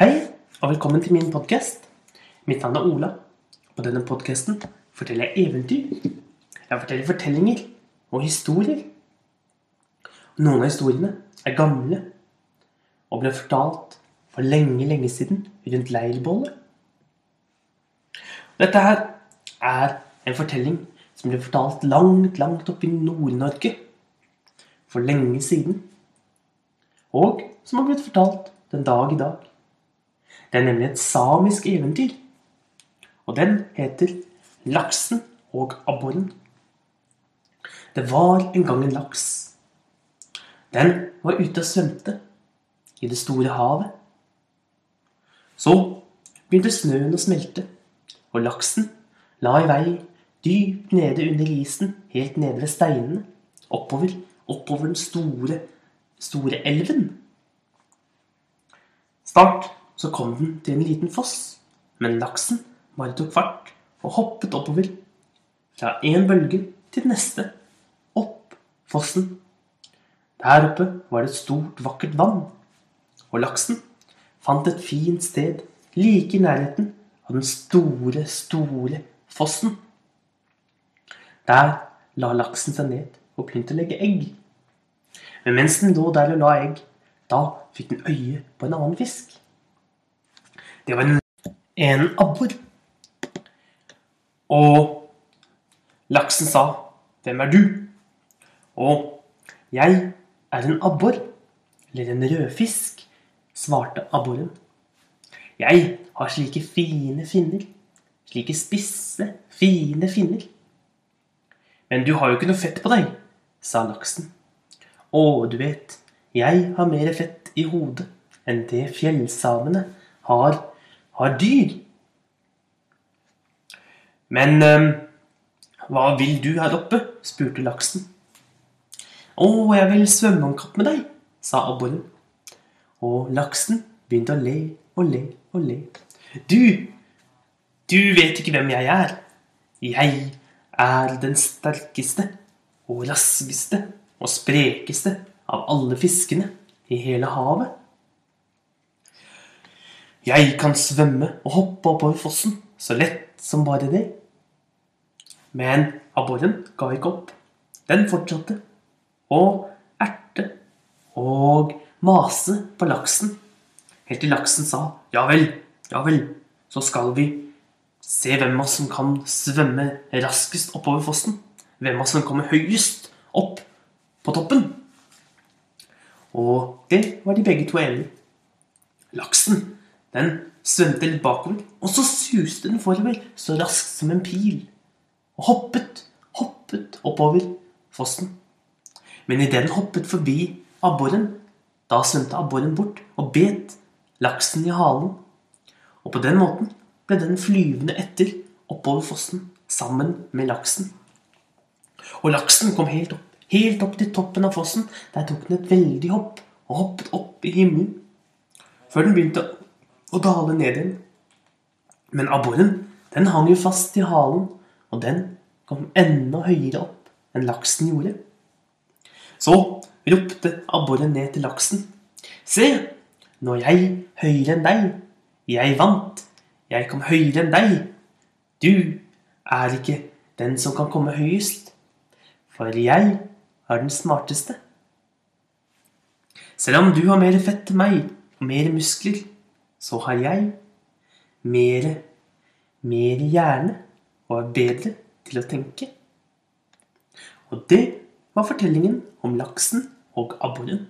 Hei, og velkommen til min podkast. Mitt navn er Ola. På denne podkasten forteller jeg eventyr. Jeg forteller fortellinger og historier. Noen av historiene er gamle og ble fortalt for lenge, lenge siden rundt leirbålet. Dette her er en fortelling som ble fortalt langt, langt oppe i Nord-Norge for lenge siden. Og som har blitt fortalt den dag i dag. Det er nemlig et samisk eventyr. Og den heter 'Laksen og abboren'. Det var en gang en laks. Den var ute og svømte i det store havet. Så begynte snøen å smelte, og laksen la i vei dypt nede under isen, helt nede ved steinene, oppover, oppover den store, store elven. Snart så kom den til en liten foss, men laksen bare tok fart og hoppet oppover. Fra en bølge til den neste. Opp fossen. Der oppe var det et stort, vakkert vann. Og laksen fant et fint sted like i nærheten av den store, store fossen. Der la laksen seg ned og begynte å legge egg. Men mens den lå der og la egg, da fikk den øye på en annen fisk. Det var en, en abbor. Og laksen sa, 'Hvem er du?' Og 'Jeg er en abbor, eller en rødfisk', svarte abboren. 'Jeg har slike fine finner, slike spisse, fine finner.' 'Men du har jo ikke noe fett på deg', sa laksen. 'Å, du vet, jeg har mer fett i hodet enn det fjellsamene har har dyr. Men eh, hva vil du her oppe? spurte laksen. Å, jeg vil svømme om kapp med deg, sa abboren. Og laksen begynte å le og le og le. Du, du vet ikke hvem jeg er. Jeg er den sterkeste og raskeste og sprekeste av alle fiskene i hele havet. Jeg kan svømme og hoppe oppover fossen så lett som bare det. Men abboren ga ikke opp. Den fortsatte å erte og mase på laksen. Helt til laksen sa ja vel, ja vel, så skal vi se hvem av oss som kan svømme raskest oppover fossen. Hvem av oss som kommer høyest opp på toppen. Og det var de begge to enige Laksen den svømte litt bakover, og så suste den forover så raskt som en pil. Og hoppet, hoppet oppover fossen. Men idet den hoppet forbi abboren, da svømte abboren bort og bet laksen i halen. Og på den måten ble den flyvende etter oppover fossen sammen med laksen. Og laksen kom helt opp, helt opp til toppen av fossen. Der tok den et veldig hopp og hoppet opp i himmelen. Før den begynte og dale ned igjen. Men abboren den hang jo fast i halen, og den kom enda høyere opp enn laksen gjorde. Så ropte abboren ned til laksen. Se, nå er jeg høyere enn deg. Jeg vant. Jeg kom høyere enn deg. Du er ikke den som kan komme høyest, for jeg er den smarteste. Selv om du har mer fett enn meg og mer muskler, så har jeg mer, mer hjerne og er bedre til å tenke. Og det var fortellingen om laksen og abboren.